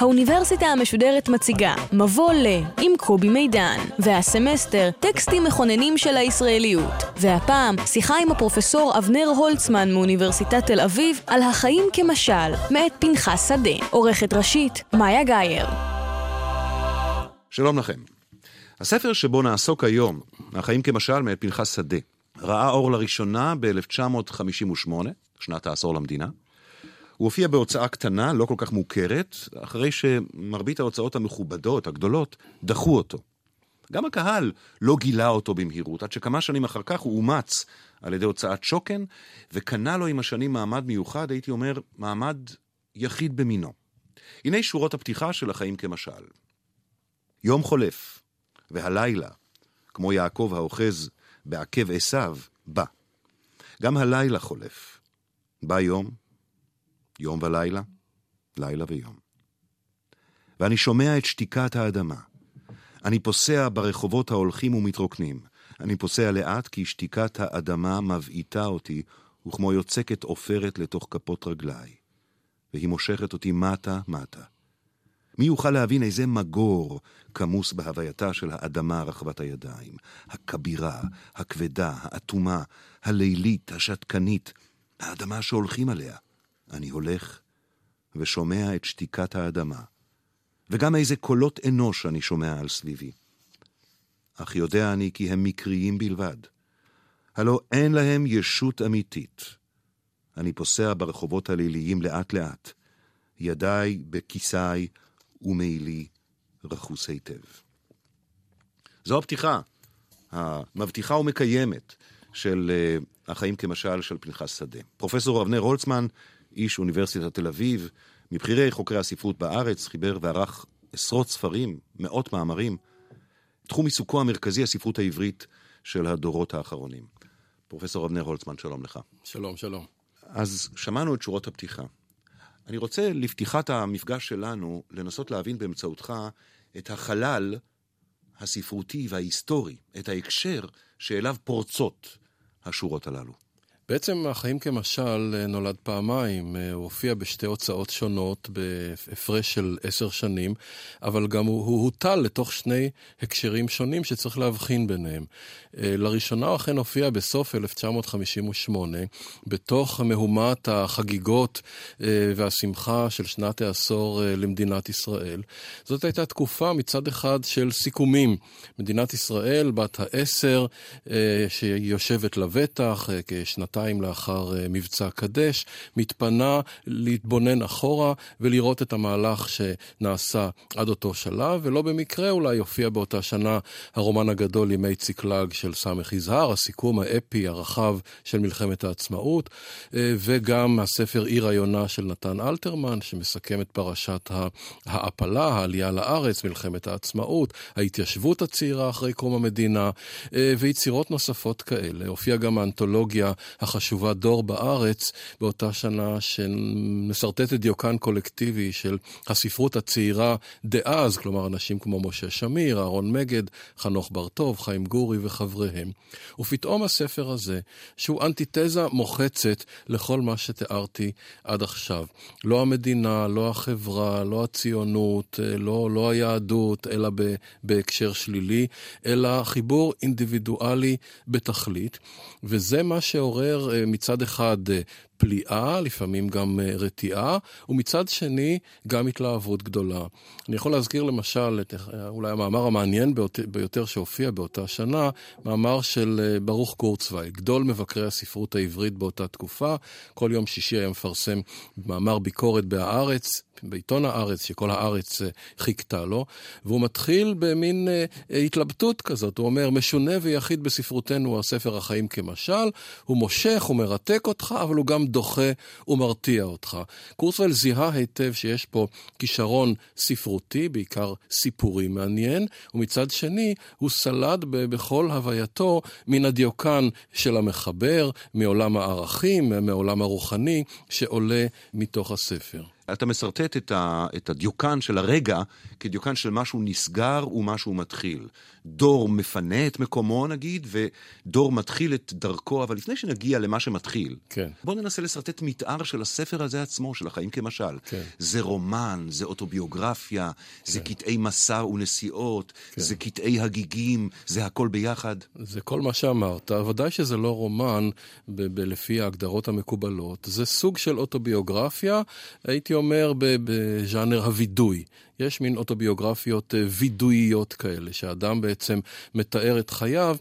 האוניברסיטה המשודרת מציגה מבוא ל עם קובי מידן, והסמסטר טקסטים מכוננים של הישראליות. והפעם שיחה עם הפרופסור אבנר הולצמן מאוניברסיטת תל אביב על החיים כמשל, מאת פנחס שדה. עורכת ראשית, מאיה גאייר. שלום לכם. הספר שבו נעסוק היום, החיים כמשל מאת פנחס שדה, ראה אור לראשונה ב-1958, שנת העשור למדינה. הוא הופיע בהוצאה קטנה, לא כל כך מוכרת, אחרי שמרבית ההוצאות המכובדות, הגדולות, דחו אותו. גם הקהל לא גילה אותו במהירות, עד שכמה שנים אחר כך הוא אומץ על ידי הוצאת שוקן, וקנה לו עם השנים מעמד מיוחד, הייתי אומר, מעמד יחיד במינו. הנה שורות הפתיחה של החיים כמשל. יום חולף, והלילה, כמו יעקב האוחז בעקב עשיו, בא. גם הלילה חולף. בא יום, יום ולילה, לילה ויום. ואני שומע את שתיקת האדמה. אני פוסע ברחובות ההולכים ומתרוקנים. אני פוסע לאט כי שתיקת האדמה מבעיטה אותי, וכמו יוצקת עופרת לתוך כפות רגליי. והיא מושכת אותי מטה-מטה. מי יוכל להבין איזה מגור כמוס בהווייתה של האדמה רחבת הידיים? הכבירה, הכבדה, האטומה, הלילית, השתקנית, האדמה שהולכים עליה. אני הולך ושומע את שתיקת האדמה, וגם איזה קולות אנוש אני שומע על סביבי. אך יודע אני כי הם מקריים בלבד. הלא אין להם ישות אמיתית. אני פוסע ברחובות הליליים לאט-לאט, ידיי בכיסאי ומעילי רכוס היטב. זו הפתיחה המבטיחה ומקיימת של uh, החיים כמשל של פנחס שדה. פרופסור אבנר הולצמן איש אוניברסיטת תל אביב, מבכירי חוקרי הספרות בארץ, חיבר וערך עשרות ספרים, מאות מאמרים. תחום עיסוקו המרכזי, הספרות העברית של הדורות האחרונים. פרופסור אבנר הולצמן, שלום לך. שלום, שלום. אז שמענו את שורות הפתיחה. אני רוצה לפתיחת המפגש שלנו לנסות להבין באמצעותך את החלל הספרותי וההיסטורי, את ההקשר שאליו פורצות השורות הללו. בעצם החיים כמשל אה, נולד פעמיים, אה, הוא הופיע בשתי הוצאות שונות בהפרש של עשר שנים, אבל גם הוא, הוא הוטל לתוך שני הקשרים שונים שצריך להבחין ביניהם. אה, לראשונה הוא אכן הופיע בסוף 1958, בתוך מהומת החגיגות והשמחה של שנת העשור למדינת ישראל. זאת הייתה תקופה מצד אחד של סיכומים. מדינת ישראל, בת העשר, שיושבת לבטח כשנתיים. שנתיים לאחר אה, מבצע קדש, מתפנה להתבונן אחורה ולראות את המהלך שנעשה עד אותו שלב, ולא במקרה אולי יופיע באותה שנה הרומן הגדול ימי ציקלג של סמך יזהר, הסיכום האפי הרחב של מלחמת העצמאות, אה, וגם הספר עיר היונה של נתן אלתרמן, שמסכם את פרשת ההעפלה, העלייה לארץ, מלחמת העצמאות, ההתיישבות הצעירה אחרי קום המדינה, אה, ויצירות נוספות כאלה. הופיע גם האנתולוגיה החשובה דור בארץ, באותה שנה שמשרטטת דיוקן קולקטיבי של הספרות הצעירה דאז, כלומר אנשים כמו משה שמיר, אהרון מגד, חנוך בר-טוב, חיים גורי וחבריהם. ופתאום הספר הזה, שהוא אנטיתזה מוחצת לכל מה שתיארתי עד עכשיו. לא המדינה, לא החברה, לא הציונות, לא, לא היהדות, אלא בהקשר שלילי, אלא חיבור אינדיבידואלי בתכלית. וזה מה שעורר אומר אה, מצד אחד אה, פליאה, לפעמים גם אה, רתיעה, ומצד שני גם התלהבות גדולה. אני יכול להזכיר למשל את אולי המאמר המעניין ביותר שהופיע באותה שנה, מאמר של ברוך קורצווייל, גדול מבקרי הספרות העברית באותה תקופה. כל יום שישי היה מפרסם מאמר ביקורת בהארץ, בעיתון הארץ, שכל הארץ חיכתה לו, והוא מתחיל במין התלבטות כזאת. הוא אומר, משונה ויחיד בספרותנו הספר החיים כמשל, הוא. מושך, הוא מרתק אותך, אבל הוא גם דוחה ומרתיע אותך. קורסוול זיהה היטב שיש פה כישרון ספרותי, בעיקר סיפורי מעניין, ומצד שני, הוא סלד בכל הווייתו מן הדיוקן של המחבר, מעולם הערכים, מעולם הרוחני, שעולה מתוך הספר. אתה משרטט את, הדיוקן של הרגע כדיוקן של משהו נסגר ומשהו מתחיל. דור מפנה את מקומו נגיד, ודור מתחיל את דרכו, אבל לפני שנגיע למה שמתחיל, כן. בואו ננסה לשרטט מתאר של הספר הזה עצמו, של החיים כמשל. כן. זה רומן, זה אוטוביוגרפיה, כן. זה קטעי מסע ונסיעות, כן. זה קטעי הגיגים, זה הכל ביחד. זה כל מה שאמרת. ודאי שזה לא רומן ב- ב- לפי ההגדרות המקובלות. זה סוג של אוטוביוגרפיה, הייתי אומר בז'אנר הווידוי. יש מין אוטוביוגרפיות אה, וידואיות כאלה, שאדם בעצם מתאר את חייו,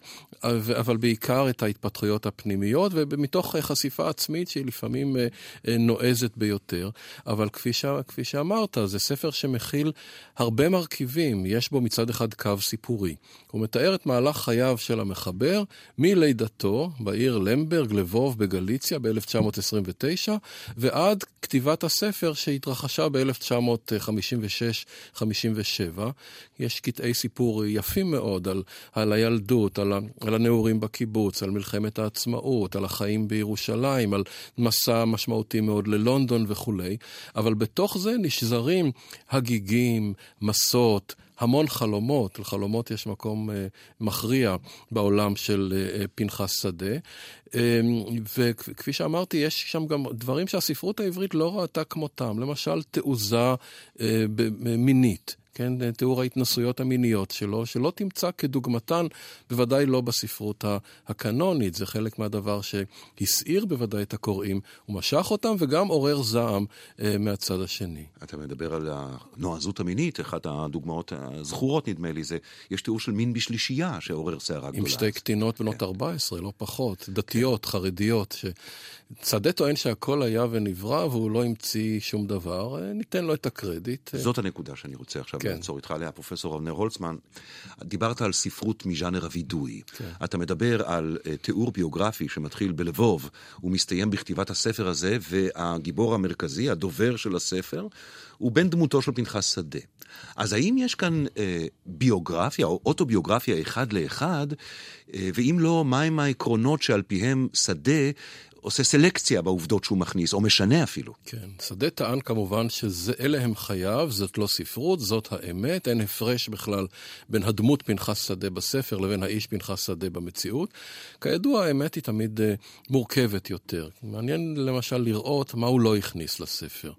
אבל בעיקר את ההתפתחויות הפנימיות, ומתוך חשיפה עצמית שהיא לפעמים אה, אה, נועזת ביותר. אבל כפי, ש... כפי שאמרת, זה ספר שמכיל הרבה מרכיבים. יש בו מצד אחד קו סיפורי. הוא מתאר את מהלך חייו של המחבר מלידתו בעיר למברג, לבוב בגליציה ב-1929, ועד כתיבת הספר שהתרחשה ב-1956 57. יש קטעי סיפור יפים מאוד על, על הילדות, על, על הנעורים בקיבוץ, על מלחמת העצמאות, על החיים בירושלים, על מסע משמעותי מאוד ללונדון וכולי, אבל בתוך זה נשזרים הגיגים, מסות, המון חלומות, לחלומות יש מקום אה, מכריע בעולם של אה, פנחס שדה. אה, וכפי שאמרתי, יש שם גם דברים שהספרות העברית לא ראתה כמותם, למשל תעוזה אה, מינית. כן, תיאור ההתנסויות המיניות שלו, שלא תמצא כדוגמתן, בוודאי לא בספרות הקנונית. זה חלק מהדבר שהסעיר בוודאי את הקוראים, הוא משך אותם וגם עורר זעם אה, מהצד השני. אתה מדבר על הנועזות המינית, אחת הדוגמאות הזכורות נדמה לי, זה, יש תיאור של מין בשלישייה שעורר סערה גדולה. עם שתי קטינות בנות כן. 14, לא פחות, דתיות, כן. חרדיות, ש... שדה טוען שהכל היה ונברא והוא לא המציא שום דבר, אה, ניתן לו את הקרדיט. זאת הנקודה שאני רוצה עכשיו כן. לעצור איתך עליה, פרופסור אבנר הולצמן. דיברת על ספרות מז'אנר הווידוי. כן. אתה מדבר על uh, תיאור ביוגרפי שמתחיל בלבוב ומסתיים בכתיבת הספר הזה, והגיבור המרכזי, הדובר של הספר, הוא בן דמותו של פנחס שדה. אז האם יש כאן אה, ביוגרפיה או אוטוביוגרפיה אחד לאחד, אה, ואם לא, מהם העקרונות שעל פיהם שדה עושה סלקציה בעובדות שהוא מכניס, או משנה אפילו. כן, שדה טען כמובן שאלה הם חייו, זאת לא ספרות, זאת האמת, אין הפרש בכלל בין הדמות פנחס שדה בספר לבין האיש פנחס שדה במציאות. כידוע, האמת היא תמיד uh, מורכבת יותר. מעניין למשל לראות מה הוא לא הכניס לספר.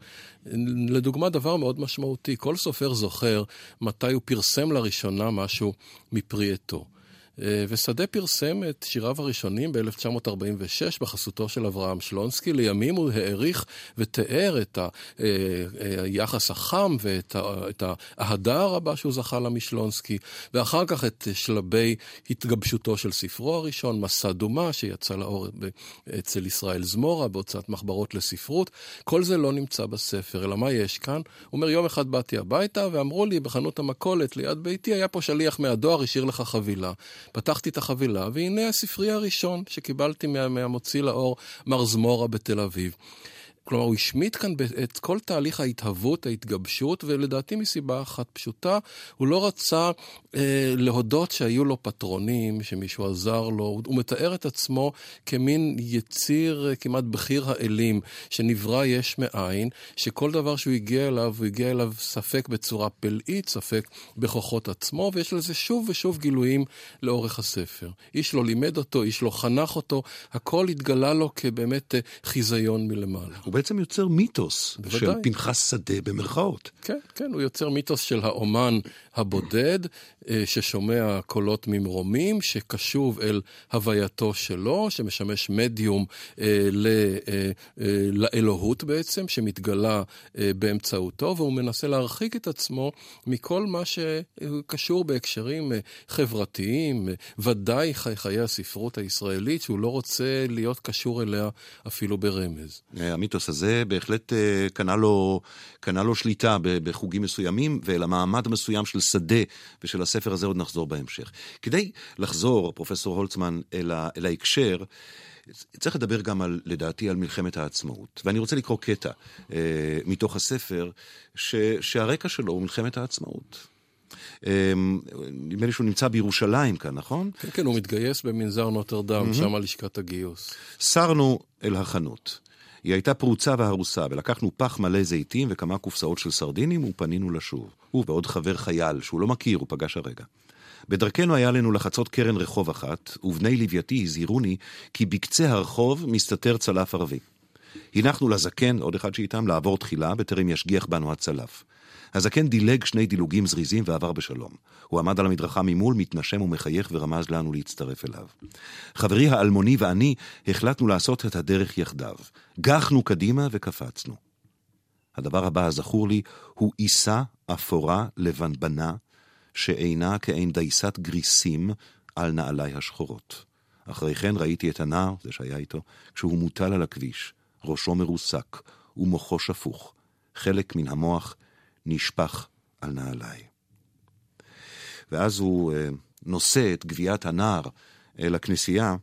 לדוגמה, דבר מאוד משמעותי, כל סופר זוכר מתי הוא פרסם לראשונה משהו מפרי עטו. אה, ושדה פרסם את שיריו הראשונים ב-1946 בחסותו של אברהם שלונסקי. לימים הוא העריך ותיאר את אה, אה, היחס החם ואת האהדה הרבה שהוא זכה לה משלונסקי, ואחר כך את שלבי התגבשותו של ספרו הראשון, מסע דומה, שיצא לאור אצל ישראל זמורה בהוצאת מחברות לספרות. כל זה לא נמצא בספר, אלא מה יש כאן? הוא אומר, יום אחד באתי הביתה ואמרו לי בחנות המכולת ליד ביתי, היה פה שליח מהדואר, השאיר לך חבילה. פתחתי את החבילה, והנה הספרי הראשון שקיבלתי מה, מהמוציא לאור, מר זמורה בתל אביב. כלומר, הוא השמיט כאן את כל תהליך ההתהוות, ההתגבשות, ולדעתי מסיבה אחת פשוטה, הוא לא רצה אה, להודות שהיו לו פטרונים, שמישהו עזר לו. הוא מתאר את עצמו כמין יציר אה, כמעט בכיר האלים, שנברא יש מאין, שכל דבר שהוא הגיע אליו, הוא הגיע אליו ספק בצורה פלאית, ספק בכוחות עצמו, ויש לזה שוב ושוב גילויים לאורך הספר. איש לא לימד אותו, איש לא חנך אותו, הכל התגלה לו כבאמת אה, חיזיון מלמעלה. בעצם יוצר מיתוס בוודאי. של פנחס שדה במרכאות. כן, כן, הוא יוצר מיתוס של האומן הבודד, אה, ששומע קולות ממרומים, שקשוב אל הווייתו שלו, שמשמש מדיום אה, אה, לאלוהות בעצם, שמתגלה באמצעותו, והוא מנסה להרחיק את עצמו מכל מה שקשור בהקשרים חברתיים, ודאי חיי הספרות הישראלית, שהוא לא רוצה להיות קשור אליה אפילו ברמז. המיתוס הזה בהחלט קנה לו, קנה לו שליטה בחוגים מסוימים, ואל המעמד המסוים של שדה ושל הספר הזה עוד נחזור בהמשך. כדי לחזור, פרופסור הולצמן, אל, ה, אל ההקשר, צריך לדבר גם על, לדעתי, על מלחמת העצמאות. ואני רוצה לקרוא קטע אה, מתוך הספר, ש, שהרקע שלו הוא מלחמת העצמאות. אה, נדמה לי שהוא נמצא בירושלים כאן, נכון? כן, כן, הוא מתגייס במנזר נוטרדם, mm-hmm. שם לשכת הגיוס. סרנו אל החנות. היא הייתה פרוצה והרוסה, ולקחנו פח מלא זיתים וכמה קופסאות של סרדינים ופנינו לשוב. הוא ועוד חבר חייל, שהוא לא מכיר, הוא פגש הרגע. בדרכנו היה לנו לחצות קרן רחוב אחת, ובני לווייתי הזהירוני כי בקצה הרחוב מסתתר צלף ערבי. הנחנו לזקן, עוד אחד שאיתם, לעבור תחילה, בטרם ישגיח בנו הצלף. הזקן דילג שני דילוגים זריזים ועבר בשלום. הוא עמד על המדרכה ממול, מתנשם ומחייך ורמז לנו להצטרף אליו. חברי האלמוני ואני החלטנו לעשות את הדרך יחדיו. גחנו קדימה וקפצנו. הדבר הבא הזכור לי הוא עיסה אפורה לבנבנה, שאינה כעין דייסת גריסים על נעליי השחורות. אחרי כן ראיתי את הנער, זה שהיה איתו, כשהוא מוטל על הכביש, ראשו מרוסק ומוחו שפוך. חלק מן המוח נשפך על נעליי. ואז הוא אה, נושא את גביית הנער אל הכנסייה,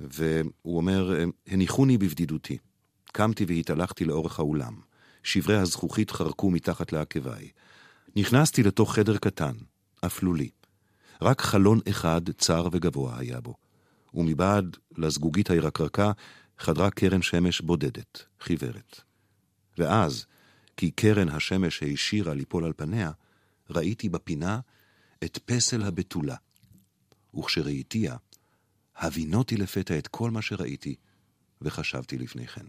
והוא אומר, אה, הניחוני בבדידותי. קמתי והתהלכתי לאורך האולם. שברי הזכוכית חרקו מתחת לעקביי. נכנסתי לתוך חדר קטן, אפלולי. רק חלון אחד צר וגבוה היה בו, ומבעד לזגוגית הירקרקה חדרה קרן שמש בודדת, חיוורת. ואז, כי קרן השמש הישירה ליפול על פניה, ראיתי בפינה את פסל הבתולה. וכשראיתיה, הבינותי לפתע את כל מה שראיתי, וחשבתי לפני כן.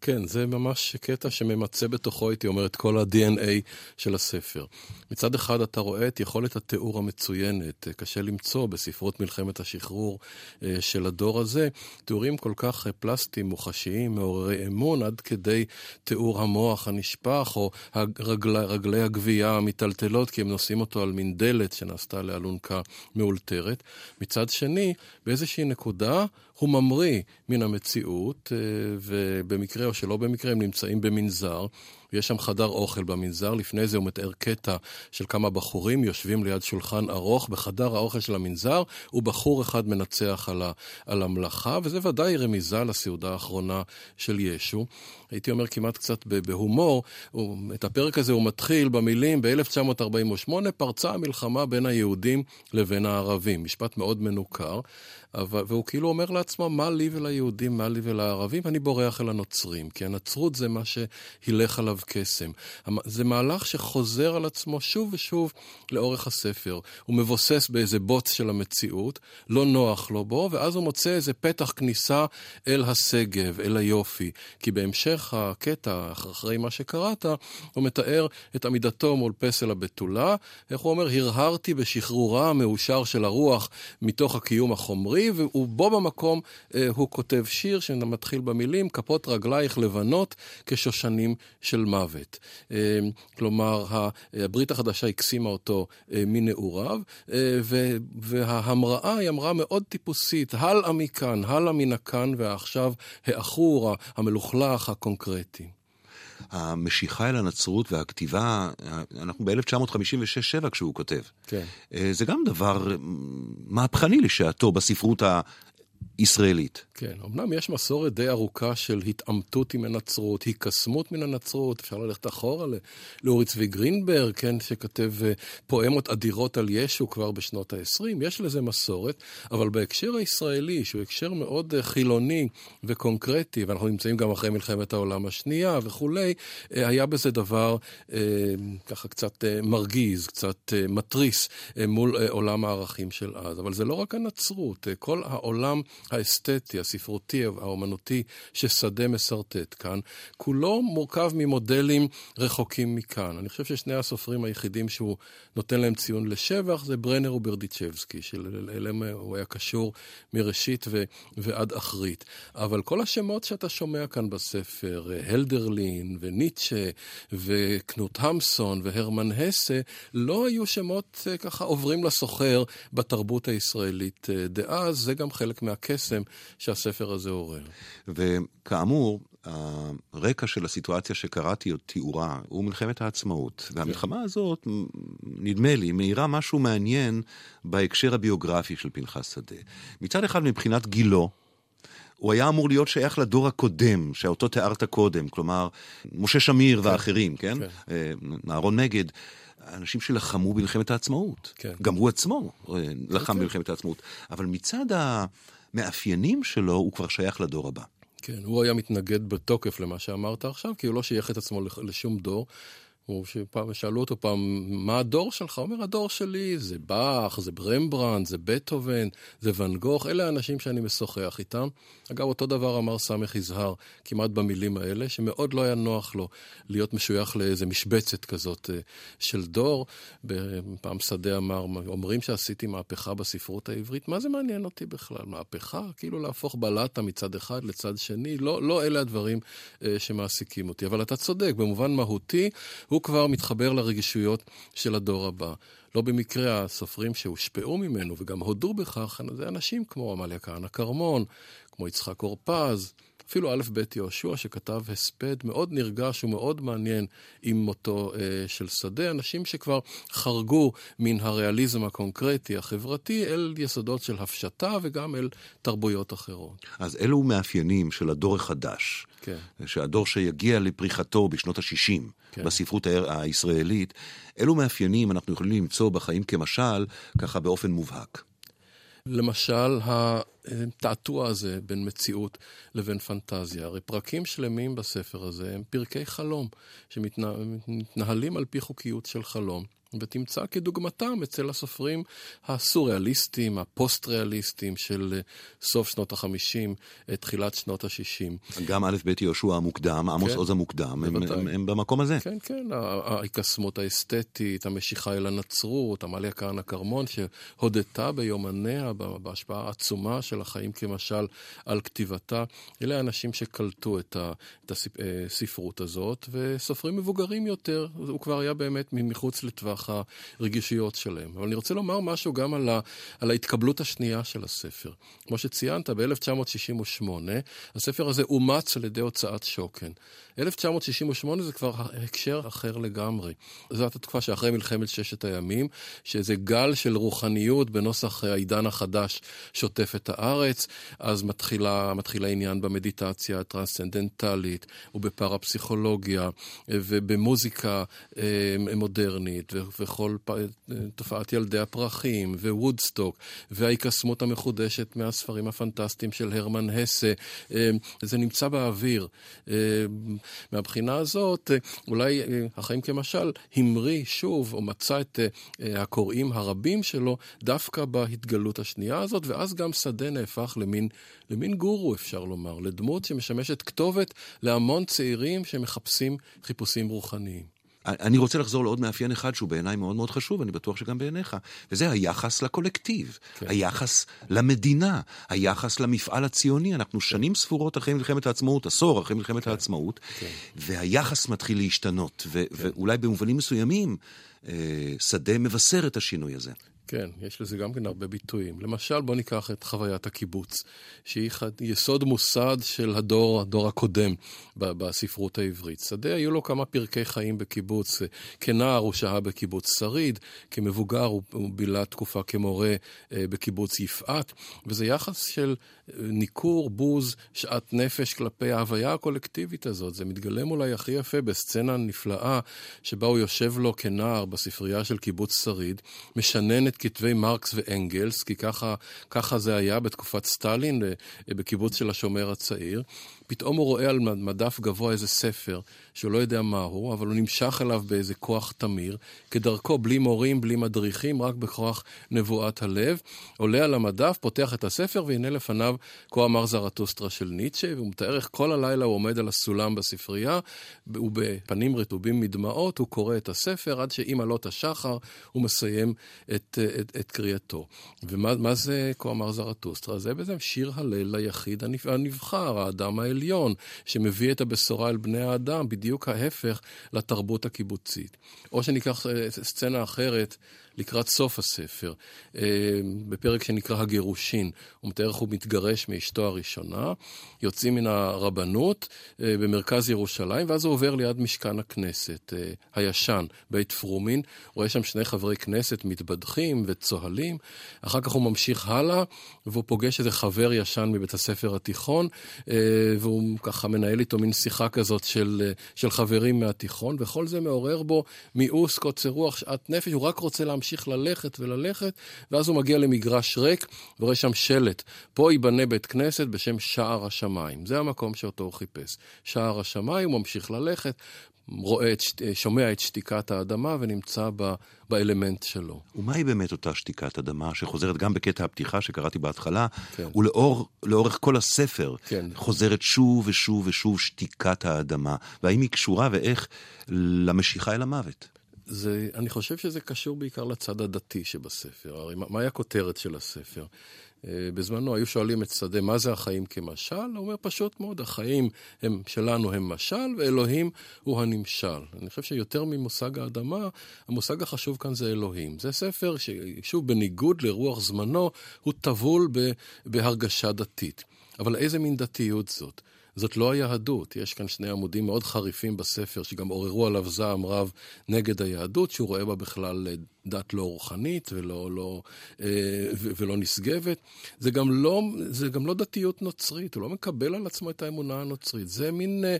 כן, זה ממש קטע שממצה בתוכו, הייתי אומר, את כל ה-DNA של הספר. מצד אחד אתה רואה את יכולת התיאור המצוינת, קשה למצוא בספרות מלחמת השחרור אה, של הדור הזה, תיאורים כל כך אה, פלסטיים, מוחשיים, מעוררי אמון, עד כדי תיאור המוח הנשפך, או הרגל, רגלי הגבייה המיטלטלות, כי הם נושאים אותו על מין דלת שנעשתה לאלונקה מאולתרת. מצד שני, באיזושהי נקודה הוא ממריא מן המציאות, אה, ובמקרה או שלא במקרה הם נמצאים במנזר. יש שם חדר אוכל במנזר, לפני זה הוא מתאר קטע של כמה בחורים יושבים ליד שולחן ארוך בחדר האוכל של המנזר, ובחור אחד מנצח על, ה, על המלאכה, וזה ודאי רמיזה לסעודה האחרונה של ישו. הייתי אומר כמעט קצת בהומור, את הפרק הזה הוא מתחיל במילים, ב-1948 פרצה המלחמה בין היהודים לבין הערבים. משפט מאוד מנוכר, אבל, והוא כאילו אומר לעצמו, מה לי וליהודים, מה לי ולערבים? אני בורח אל הנוצרים, כי הנצרות זה מה שהילך עליו קסם. זה מהלך שחוזר על עצמו שוב ושוב לאורך הספר. הוא מבוסס באיזה בוץ של המציאות, לא נוח לו בו, ואז הוא מוצא איזה פתח כניסה אל השגב, אל היופי. כי בהמשך הקטע, אחרי מה שקראת, הוא מתאר את עמידתו מול פסל הבתולה. איך הוא אומר? הרהרתי בשחרורה המאושר של הרוח מתוך הקיום החומרי, ובו במקום אה, הוא כותב שיר שמתחיל במילים, כפות רגלייך לבנות כשושנים של מוות. אה, כלומר, הברית החדשה הקסימה אותו אה, מנעוריו, אה, וההמראה היא המראה מאוד טיפוסית, הלאה מכאן, הלאה מן הכאן והעכשיו, העכור, המלוכלך, הקונקרטי. המשיכה אל הנצרות והכתיבה, אנחנו ב-1956-7 כשהוא כותב. כן. זה גם דבר מהפכני לשעתו בספרות ישראלית. כן, אמנם יש מסורת די ארוכה של התעמתות עם הנצרות, היקסמות מן הנצרות, אפשר ללכת אחורה לאורי צבי גרינברג, כן, שכתב אה, פואמות אדירות על ישו כבר בשנות ה-20, יש לזה מסורת, אבל בהקשר הישראלי, שהוא הקשר מאוד אה, חילוני וקונקרטי, ואנחנו נמצאים גם אחרי מלחמת העולם השנייה וכולי, אה, היה בזה דבר ככה קצת מרגיז, קצת מתריס מול עולם הערכים של אז. אבל זה לא רק הנצרות, כל העולם האסתטי, הספרותי, האומנותי, ששדה משרטט כאן, כולו מורכב ממודלים רחוקים מכאן. אני חושב ששני הסופרים היחידים שהוא נותן להם ציון לשבח זה ברנר וברדיצ'בסקי, שאליהם הוא היה קשור מראשית ו- ועד אחרית. אבל כל השמות שאתה שומע כאן בספר, הלדרלין וניטשה וקנוט המסון והרמן הסה, לא היו שמות אה, ככה עוברים לסוחר בתרבות הישראלית אה, דאז, זה גם חלק מהקסם שהספר הזה עורר. וכאמור, הרקע של הסיטואציה שקראתי עוד תיאורה הוא מלחמת העצמאות. והמלחמה הזאת, נדמה לי, מאירה משהו מעניין בהקשר הביוגרפי של פנחס שדה. מצד אחד, מבחינת גילו, הוא היה אמור להיות שייך לדור הקודם, שאותו תיארת קודם, כלומר, משה שמיר כן, ואחרים, כן? כן. אה, אהרון מגד. אנשים שלחמו במלחמת העצמאות. כן. גם הוא עצמו אה, לחם כן. במלחמת העצמאות. אבל מצד המאפיינים שלו, הוא כבר שייך לדור הבא. כן, הוא היה מתנגד בתוקף למה שאמרת עכשיו, כי הוא לא שייך את עצמו לשום דור. הוא שפעם שאלו אותו פעם, מה הדור שלך? הוא אומר, הדור שלי זה באך, זה ברמברנד, זה בטהובן, זה ואן גוך, אלה האנשים שאני משוחח איתם. אגב, אותו דבר אמר ס. יזהר, כמעט במילים האלה, שמאוד לא היה נוח לו להיות משוייך לאיזה משבצת כזאת אה, של דור. פעם שדה אמר, אומרים שעשיתי מהפכה בספרות העברית, מה זה מעניין אותי בכלל? מהפכה? כאילו להפוך בלטה מצד אחד לצד שני? לא, לא אלה הדברים אה, שמעסיקים אותי. אבל אתה צודק, במובן מהותי, הוא הוא כבר מתחבר לרגישויות של הדור הבא. לא במקרה הסופרים שהושפעו ממנו וגם הודו בכך, זה אנשים כמו עמליה כהנא כרמון, כמו יצחק אורפז, אפילו א' ב' יהושע שכתב הספד מאוד נרגש ומאוד מעניין עם מותו אה, של שדה, אנשים שכבר חרגו מן הריאליזם הקונקרטי החברתי אל יסודות של הפשטה וגם אל תרבויות אחרות. אז אלו מאפיינים של הדור החדש, כן. שהדור שיגיע לפריחתו בשנות ה-60 כן. בספרות הישראלית, אלו מאפיינים אנחנו יכולים למצוא בחיים כמשל, ככה באופן מובהק. למשל, התעתוע הזה בין מציאות לבין פנטזיה. הרי פרקים שלמים בספר הזה הם פרקי חלום, שמתנהלים על פי חוקיות של חלום. ותמצא כדוגמתם אצל הסופרים הסוריאליסטים, הפוסט-ריאליסטים של אה, סוף שנות החמישים, אה, תחילת שנות השישים. גם א' ב' יהושע המוקדם, עמוס כן, עוז המוקדם, הם, הם, הם במקום הזה. כן, כן, ההיקסמות האסתטית, המשיכה אל הנצרות, עמליה כהנא כרמון, שהודתה ביומניה בהשפעה העצומה של החיים כמשל על כתיבתה. אלה האנשים שקלטו את הספרות אה, הזאת, וסופרים מבוגרים יותר, הוא כבר היה באמת מחוץ לטווח. נוכח הרגישויות שלהם. אבל אני רוצה לומר משהו גם על, ה, על ההתקבלות השנייה של הספר. כמו שציינת, ב-1968 הספר הזה אומץ על ידי הוצאת שוקן. 1968 זה כבר הקשר אחר לגמרי. זאת התקופה שאחרי מלחמת ששת הימים, שאיזה גל של רוחניות בנוסח העידן החדש שוטף את הארץ, אז מתחילה, מתחיל העניין במדיטציה הטרנסצנדנטלית ובפרפסיכולוגיה ובמוזיקה אה, מודרנית וכל תופעת ילדי הפרחים ווודסטוק וההיקסמות המחודשת מהספרים הפנטסטיים של הרמן הסה. אה, זה נמצא באוויר. אה, מהבחינה הזאת, אה, אולי אה, החיים כמשל המריא שוב, או מצא את אה, הקוראים הרבים שלו, דווקא בהתגלות השנייה הזאת, ואז גם שדה נהפך למין, למין גורו, אפשר לומר, לדמות שמשמשת כתובת להמון צעירים שמחפשים חיפושים רוחניים. אני רוצה לחזור לעוד מאפיין אחד שהוא בעיניי מאוד מאוד חשוב, אני בטוח שגם בעיניך, וזה היחס לקולקטיב, כן. היחס למדינה, היחס למפעל הציוני. אנחנו שנים ספורות אחרי מלחמת העצמאות, עשור אחרי מלחמת כן. העצמאות, כן. והיחס מתחיל להשתנות, ו- כן. ואולי במובנים מסוימים, אה, שדה מבשר את השינוי הזה. כן, יש לזה גם כן הרבה ביטויים. למשל, בוא ניקח את חוויית הקיבוץ, שהיא יסוד מוסד של הדור, הדור הקודם בספרות העברית. שדה, היו לו כמה פרקי חיים בקיבוץ. כנער הוא שהה בקיבוץ שריד, כמבוגר הוא, הוא בילה תקופה כמורה אה, בקיבוץ יפעת, וזה יחס של אה, ניכור, בוז, שאט נפש כלפי ההוויה הקולקטיבית הזאת. זה מתגלם אולי הכי יפה בסצנה נפלאה, שבה הוא יושב לו כנער בספרייה של קיבוץ שריד, משנן את כתבי מרקס ואנגלס, כי ככה, ככה זה היה בתקופת סטלין, אה, בקיבוץ של השומר הצעיר. פתאום הוא רואה על מדף גבוה איזה ספר, שהוא לא יודע מהו, אבל הוא נמשך אליו באיזה כוח תמיר, כדרכו, בלי מורים, בלי מדריכים, רק בכוח נבואת הלב. עולה על המדף, פותח את הספר, והנה לפניו כה אמר זרטוסטרה של ניטשה, והוא מתאר איך כל הלילה הוא עומד על הסולם בספרייה, ובפנים רטובים מדמעות הוא קורא את הספר, עד שעם עלות השחר הוא מסיים את, את, את קריאתו. ומה זה כה אמר זרטוסטרה? זה בעצם שיר הלל ליחיד הנבחר, האדם האל. העליון, שמביא את הבשורה אל בני האדם, בדיוק ההפך לתרבות הקיבוצית. או שניקח אה, סצנה אחרת לקראת סוף הספר, בפרק שנקרא הגירושין. הוא מתאר איך הוא מתגרש מאשתו הראשונה, יוצאים מן הרבנות במרכז ירושלים, ואז הוא עובר ליד משכן הכנסת הישן, בית פרומין, רואה שם שני חברי כנסת מתבדחים וצוהלים, אחר כך הוא ממשיך הלאה, והוא פוגש איזה חבר ישן מבית הספר התיכון, והוא ככה מנהל איתו מין שיחה כזאת של, של חברים מהתיכון, וכל זה מעורר בו מיאוס, קוצר רוח, שאט נפש, הוא רק רוצה להמשיך ללכת וללכת, ואז הוא מגיע למגרש ריק, ורואה שם שלט, פה ייבנה בית כנסת בשם שער השמיים. זה המקום שאותו הוא חיפש. שער השמיים, הוא ממשיך ללכת, רואה את, שומע את שתיקת האדמה ונמצא ב, באלמנט שלו. ומהי באמת אותה שתיקת אדמה שחוזרת גם בקטע הפתיחה שקראתי בהתחלה, כן. ולאורך כל הספר כן. חוזרת שוב ושוב ושוב שתיקת האדמה, והאם היא קשורה ואיך למשיכה אל המוות? זה, אני חושב שזה קשור בעיקר לצד הדתי שבספר. הרי מהי הכותרת של הספר? אה, בזמנו היו שואלים את שדה, מה זה החיים כמשל? הוא אומר פשוט מאוד, החיים הם, שלנו הם משל, ואלוהים הוא הנמשל. אני חושב שיותר ממושג האדמה, המושג החשוב כאן זה אלוהים. זה ספר ששוב, בניגוד לרוח זמנו, הוא טבול בהרגשה דתית. אבל איזה מין דתיות זאת? זאת לא היהדות. יש כאן שני עמודים מאוד חריפים בספר, שגם עוררו עליו זעם רב נגד היהדות, שהוא רואה בה בכלל דת לא רוחנית ולא, לא, אה, ולא נשגבת. זה גם לא, זה גם לא דתיות נוצרית, הוא לא מקבל על עצמו את האמונה הנוצרית. זה מין אה,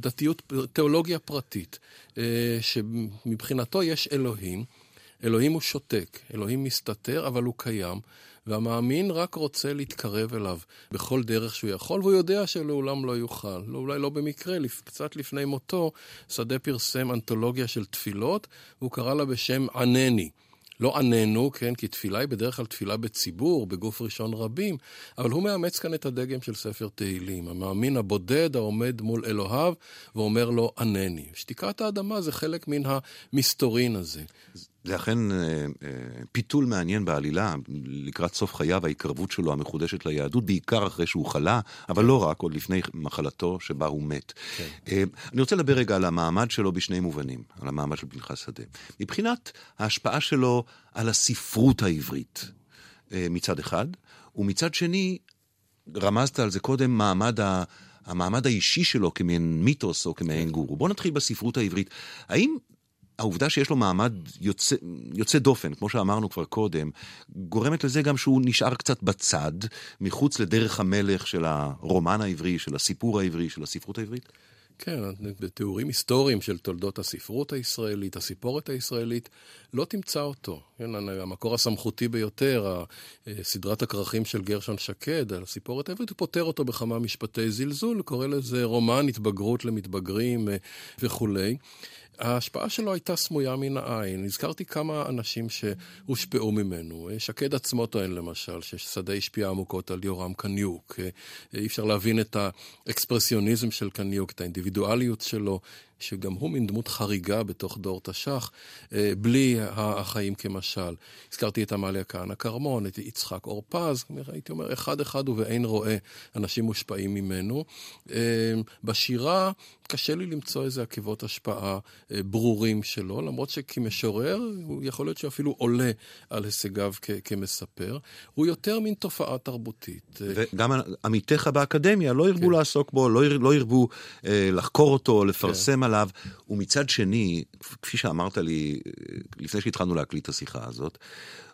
דתיות, תיאולוגיה פרטית, אה, שמבחינתו יש אלוהים. אלוהים הוא שותק, אלוהים מסתתר, אבל הוא קיים. והמאמין רק רוצה להתקרב אליו בכל דרך שהוא יכול, והוא יודע שלעולם לא יוכל. לא, אולי לא במקרה, קצת לפני מותו, שדה פרסם אנתולוגיה של תפילות, והוא קרא לה בשם ענני. לא עננו, כן, כי תפילה היא בדרך כלל תפילה בציבור, בגוף ראשון רבים, אבל הוא מאמץ כאן את הדגם של ספר תהילים, המאמין הבודד העומד מול אלוהיו ואומר לו ענני. שתיקת האדמה זה חלק מן המסתורין הזה. זה אכן אה, אה, פיתול מעניין בעלילה, לקראת סוף חייו, ההתקרבות שלו המחודשת ליהדות, בעיקר אחרי שהוא חלה, אבל לא רק, עוד לפני מחלתו שבה הוא מת. כן. אה, אני רוצה לדבר רגע על המעמד שלו בשני מובנים, על המעמד של פנחס שדה. מבחינת ההשפעה שלו על הספרות העברית, מצד אחד, ומצד שני, רמזת על זה קודם, מעמד ה... המעמד האישי שלו כמעין מיתוס או כמעין כן. גורו. בואו נתחיל בספרות העברית. האם העובדה שיש לו מעמד יוצא, יוצא דופן, כמו שאמרנו כבר קודם, גורמת לזה גם שהוא נשאר קצת בצד, מחוץ לדרך המלך של הרומן העברי, של הסיפור העברי, של הספרות העברית? כן, בתיאורים היסטוריים של תולדות הספרות הישראלית, הסיפורת הישראלית, לא תמצא אותו. כן, המקור הסמכותי ביותר, סדרת הכרכים של גרשון שקד על הסיפורת העברית, הוא פותר אותו בכמה משפטי זלזול, קורא לזה רומן התבגרות למתבגרים אה, וכולי. ההשפעה שלו הייתה סמויה מן העין. הזכרתי כמה אנשים שהושפעו ממנו. שקד עצמו טוען למשל ששדה השפיע עמוקות על יורם קניוק. אי אפשר להבין את האקספרסיוניזם של קניוק, את האינדיבידואליות שלו, שגם הוא מין דמות חריגה בתוך דור תש"ח, אה, בלי החיים כמשל. הזכרתי את עמליה כהנא כרמון, את יצחק אור פז, הייתי אומר, אחד-אחד ובאין רואה אנשים מושפעים ממנו. אה, בשירה קשה לי למצוא איזה עקבות השפעה אה, ברורים שלו, למרות שכמשורר, הוא יכול להיות שאפילו עולה על הישגיו כ- כמספר. הוא יותר מין תופעה תרבותית. וגם עמיתיך באקדמיה לא ירבו כן. לעסוק בו, לא, יר, לא ירבו אה, לחקור אותו, לפרסם כן. עליו. ומצד שני, כפי שאמרת לי לפני שהתחלנו להקליט את השיחה הזאת,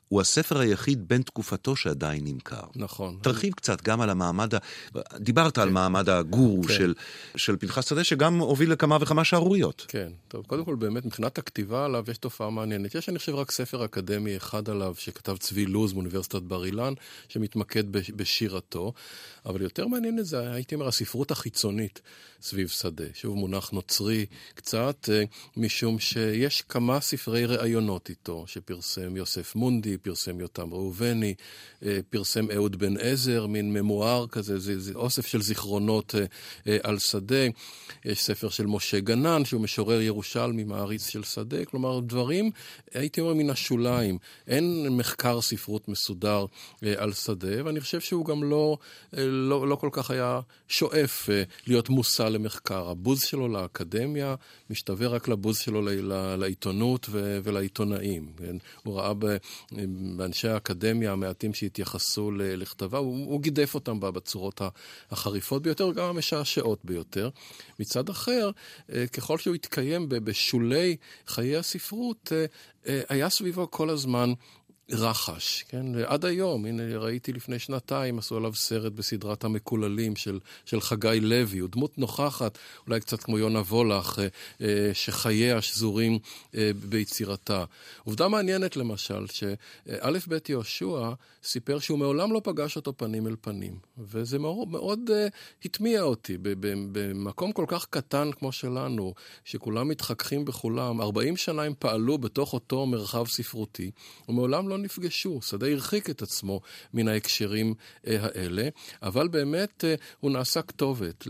הוא הספר היחיד בן תקופתו שעדיין נמכר. נכון. תרחיב קצת גם על המעמד, ה... דיברת כן. על מעמד הגורו כן. של, של פנחס שדה, שגם הוביל לכמה וכמה שערוריות. כן, טוב, קודם כל באמת מבחינת הכתיבה עליו יש תופעה מעניינת. יש אני חושב רק ספר אקדמי אחד עליו שכתב צבי לוז מאוניברסיטת בר אילן, שמתמקד בשירתו, אבל יותר מעניין את זה, הייתי אומר, הספרות החיצונית סביב שדה. שוב מונח נוצרי קצת, אה, משום שיש כמה ספרי ראיונות איתו, שפרסם יוסף מונדי, פרסם יותם ראובני, אה, פרסם אהוד בן עזר, מין ממואר כזה, זה, זה אוסף של זיכרונות על שדה. יש ספר של משה גנן, שהוא משורר ירושלמי, מעריץ של שדה. כלומר, דברים, הייתי אומר, מן השוליים. אין מחקר ספרות מסודר על שדה, ואני חושב שהוא גם לא, לא, לא כל כך היה שואף להיות מושא למחקר. הבוז שלו לאקדמיה משתווה רק לבוז שלו לעיתונות ולעיתונאים. כן? הוא ראה באנשי האקדמיה המעטים שהתייחסו לכתביו, הוא, הוא גידף אותם בצורות החריפות ביותר, גם המשעשעות ביותר. מצד אחר, אה, ככל שהוא התקיים בשולי חיי הספרות, אה, אה, היה סביבו כל הזמן רחש, כן? עד היום, הנה ראיתי לפני שנתיים, עשו עליו סרט בסדרת המקוללים של, של חגי לוי, הוא דמות נוכחת, אולי קצת כמו יונה וולך, אה, אה, שחייה שזורים אה, ביצירתה. עובדה מעניינת למשל, שא' ב' יהושע סיפר שהוא מעולם לא פגש אותו פנים אל פנים, וזה מאוד, מאוד הטמיע אותי. במקום כל כך קטן כמו שלנו, שכולם מתחככים בכולם, 40 שנה הם פעלו בתוך אותו מרחב ספרותי, ומעולם לא נפגשו. שדה הרחיק את עצמו מן ההקשרים אה, האלה, אבל באמת אה, הוא נעשה כתובת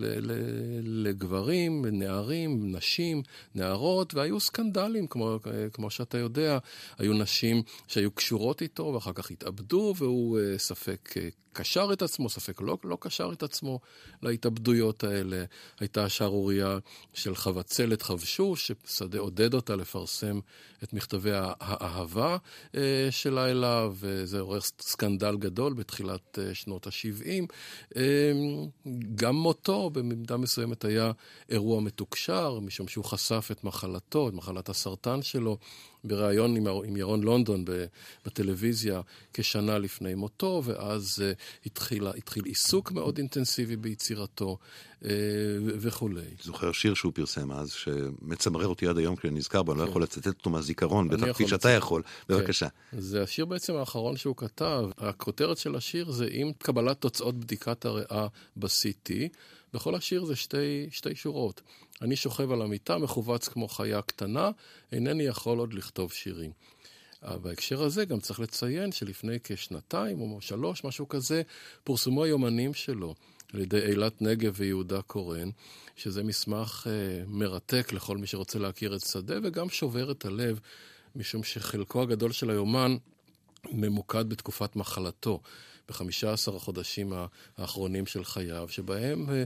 לגברים, נערים, נשים, נערות, והיו סקנדלים, כמו, אה, כמו שאתה יודע. היו נשים שהיו קשורות איתו ואחר כך התאבדו, והוא ספק קשר את עצמו, ספק לא, לא קשר את עצמו להתאבדויות האלה. הייתה שערורייה של חבצלת חבשוש, ששדה עודד אותה לפרסם את מכתבי האהבה אה, אליו, וזה עורר סקנדל גדול בתחילת אה, שנות ה-70. אה, גם מותו במידה מסוימת היה אירוע מתוקשר, משום שהוא חשף את מחלתו, את מחלת הסרטן שלו. בריאיון עם, עם ירון לונדון בטלוויזיה כשנה לפני מותו, ואז uh, התחיל, התחיל עיסוק מאוד אינטנסיבי ביצירתו uh, וכולי. זוכר שיר שהוא פרסם אז, שמצמרר אותי עד היום כשאני נזכר בו, אני לא כן. יכול לצטט אותו מהזיכרון, בטח כפי שאתה יכול. כן. בבקשה. זה השיר בעצם האחרון שהוא כתב. הכותרת של השיר זה עם קבלת תוצאות בדיקת הריאה ב-CT. בכל השיר זה שתי, שתי שורות. אני שוכב על המיטה, מכווץ כמו חיה קטנה, אינני יכול עוד לכתוב שירים. בהקשר הזה גם צריך לציין שלפני כשנתיים או שלוש, משהו כזה, פורסמו היומנים שלו על ידי אילת נגב ויהודה קורן, שזה מסמך אה, מרתק לכל מי שרוצה להכיר את שדה וגם שובר את הלב, משום שחלקו הגדול של היומן ממוקד בתקופת מחלתו. בחמישה עשר החודשים האחרונים של חייו, שבהם אה,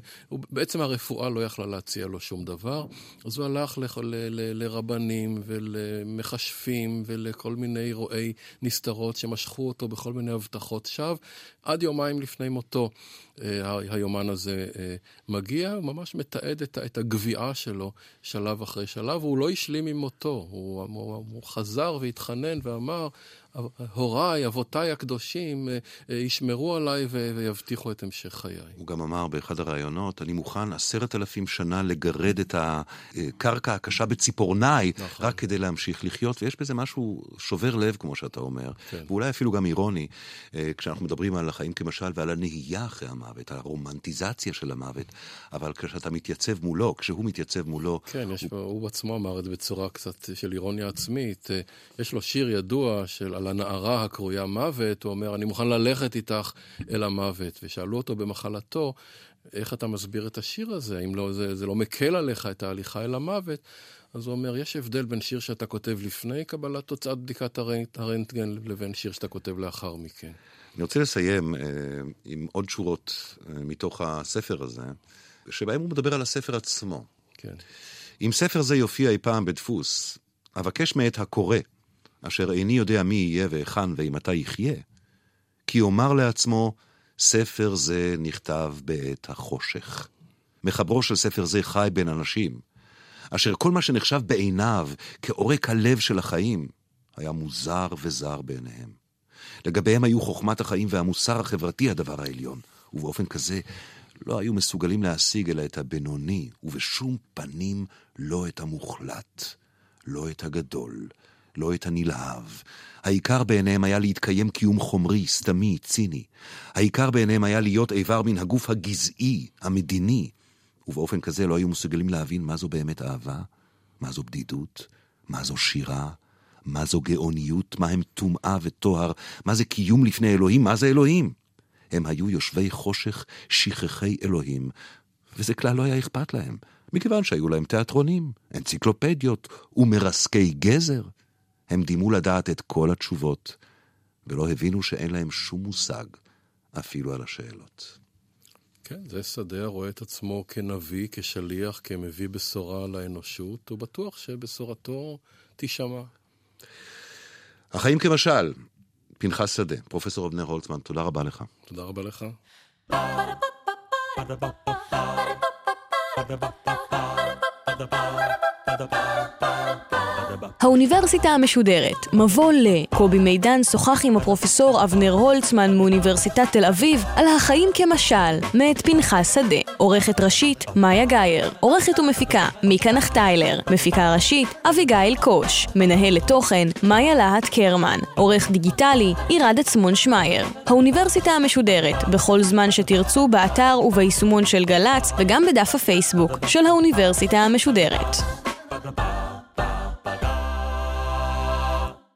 בעצם הרפואה לא יכלה להציע לו שום דבר, אז הוא הלך ל, ל, ל, לרבנים ולמכשפים ולכל מיני רועי נסתרות שמשכו אותו בכל מיני הבטחות שווא, עד יומיים לפני מותו. אה, היומן הזה אה, מגיע, הוא ממש מתעד את הגביעה שלו שלב אחרי שלב, והוא לא השלים עם מותו, הוא, הוא, הוא חזר והתחנן ואמר, הוריי, אבותיי הקדושים, אה, ישמרו עליי ויבטיחו את המשך חיי. הוא גם אמר באחד הראיונות, אני מוכן עשרת אלפים שנה לגרד את הקרקע הקשה בציפורניי, נכון. רק כדי להמשיך לחיות, ויש בזה משהו שובר לב, כמו שאתה אומר, כן. ואולי אפילו גם אירוני, כשאנחנו מדברים על החיים כמשל ועל הנהייה אחרי המ... המוות, הרומנטיזציה של המוות, אבל כשאתה מתייצב מולו, כשהוא מתייצב מולו... כן, יש הוא... הוא בעצמו אמר את זה בצורה קצת של אירוניה עצמית. אה, יש לו שיר ידוע של על הנערה הקרויה מוות, הוא אומר, אני מוכן ללכת איתך אל המוות. ושאלו אותו במחלתו, איך אתה מסביר את השיר הזה? האם לא, זה, זה לא מקל עליך את ההליכה אל המוות? אז הוא אומר, יש הבדל בין שיר שאתה כותב לפני קבלת תוצאת בדיקת הרנטגן לבין שיר שאתה כותב לאחר מכן. אני רוצה לסיים אה, עם עוד שורות אה, מתוך הספר הזה, שבהם הוא מדבר על הספר עצמו. כן. אם ספר זה יופיע אי פעם בדפוס, אבקש מאת הקורא, אשר איני יודע מי יהיה והיכן ואימתי יחיה, כי יאמר לעצמו, ספר זה נכתב בעת החושך. מחברו של ספר זה חי בין אנשים, אשר כל מה שנחשב בעיניו כעורק הלב של החיים, היה מוזר וזר בעיניהם. לגביהם היו חוכמת החיים והמוסר החברתי הדבר העליון, ובאופן כזה לא היו מסוגלים להשיג אלא את הבינוני, ובשום פנים לא את המוחלט, לא את הגדול, לא את הנלהב. העיקר בעיניהם היה להתקיים קיום חומרי, סתמי, ציני. העיקר בעיניהם היה להיות איבר מן הגוף הגזעי, המדיני. ובאופן כזה לא היו מסוגלים להבין מה זו באמת אהבה, מה זו בדידות, מה זו שירה, מה זו גאוניות, מה הם טומאה וטוהר, מה זה קיום לפני אלוהים, מה זה אלוהים. הם היו יושבי חושך, שכחי אלוהים, וזה כלל לא היה אכפת להם, מכיוון שהיו להם תיאטרונים, אנציקלופדיות ומרסקי גזר. הם דימו לדעת את כל התשובות, ולא הבינו שאין להם שום מושג, אפילו על השאלות. כן, זה שדה הרואה את עצמו כנביא, כשליח, כמביא בשורה לאנושות, הוא בטוח שבשורתו תישמע. החיים כמשל, פנחס שדה, פרופסור אבנר הולצמן, תודה רבה לך. תודה רבה לך. האוניברסיטה המשודרת, מבוא ל... קובי מידן שוחח עם הפרופסור אבנר הולצמן מאוניברסיטת תל אביב על החיים כמשל, מאת פנחס שדה. עורכת ראשית, מאיה גאייר. עורכת ומפיקה, מיקה נחטיילר. מפיקה ראשית, אביגיל קוש. מנהלת תוכן, מאיה להט קרמן. עורך דיגיטלי, עירד עצמון שמייר. האוניברסיטה המשודרת, בכל זמן שתרצו, באתר וביישומון של גל"צ, וגם בדף הפייסבוק של האוניברסיטה המשודרת. blah, blah, blah.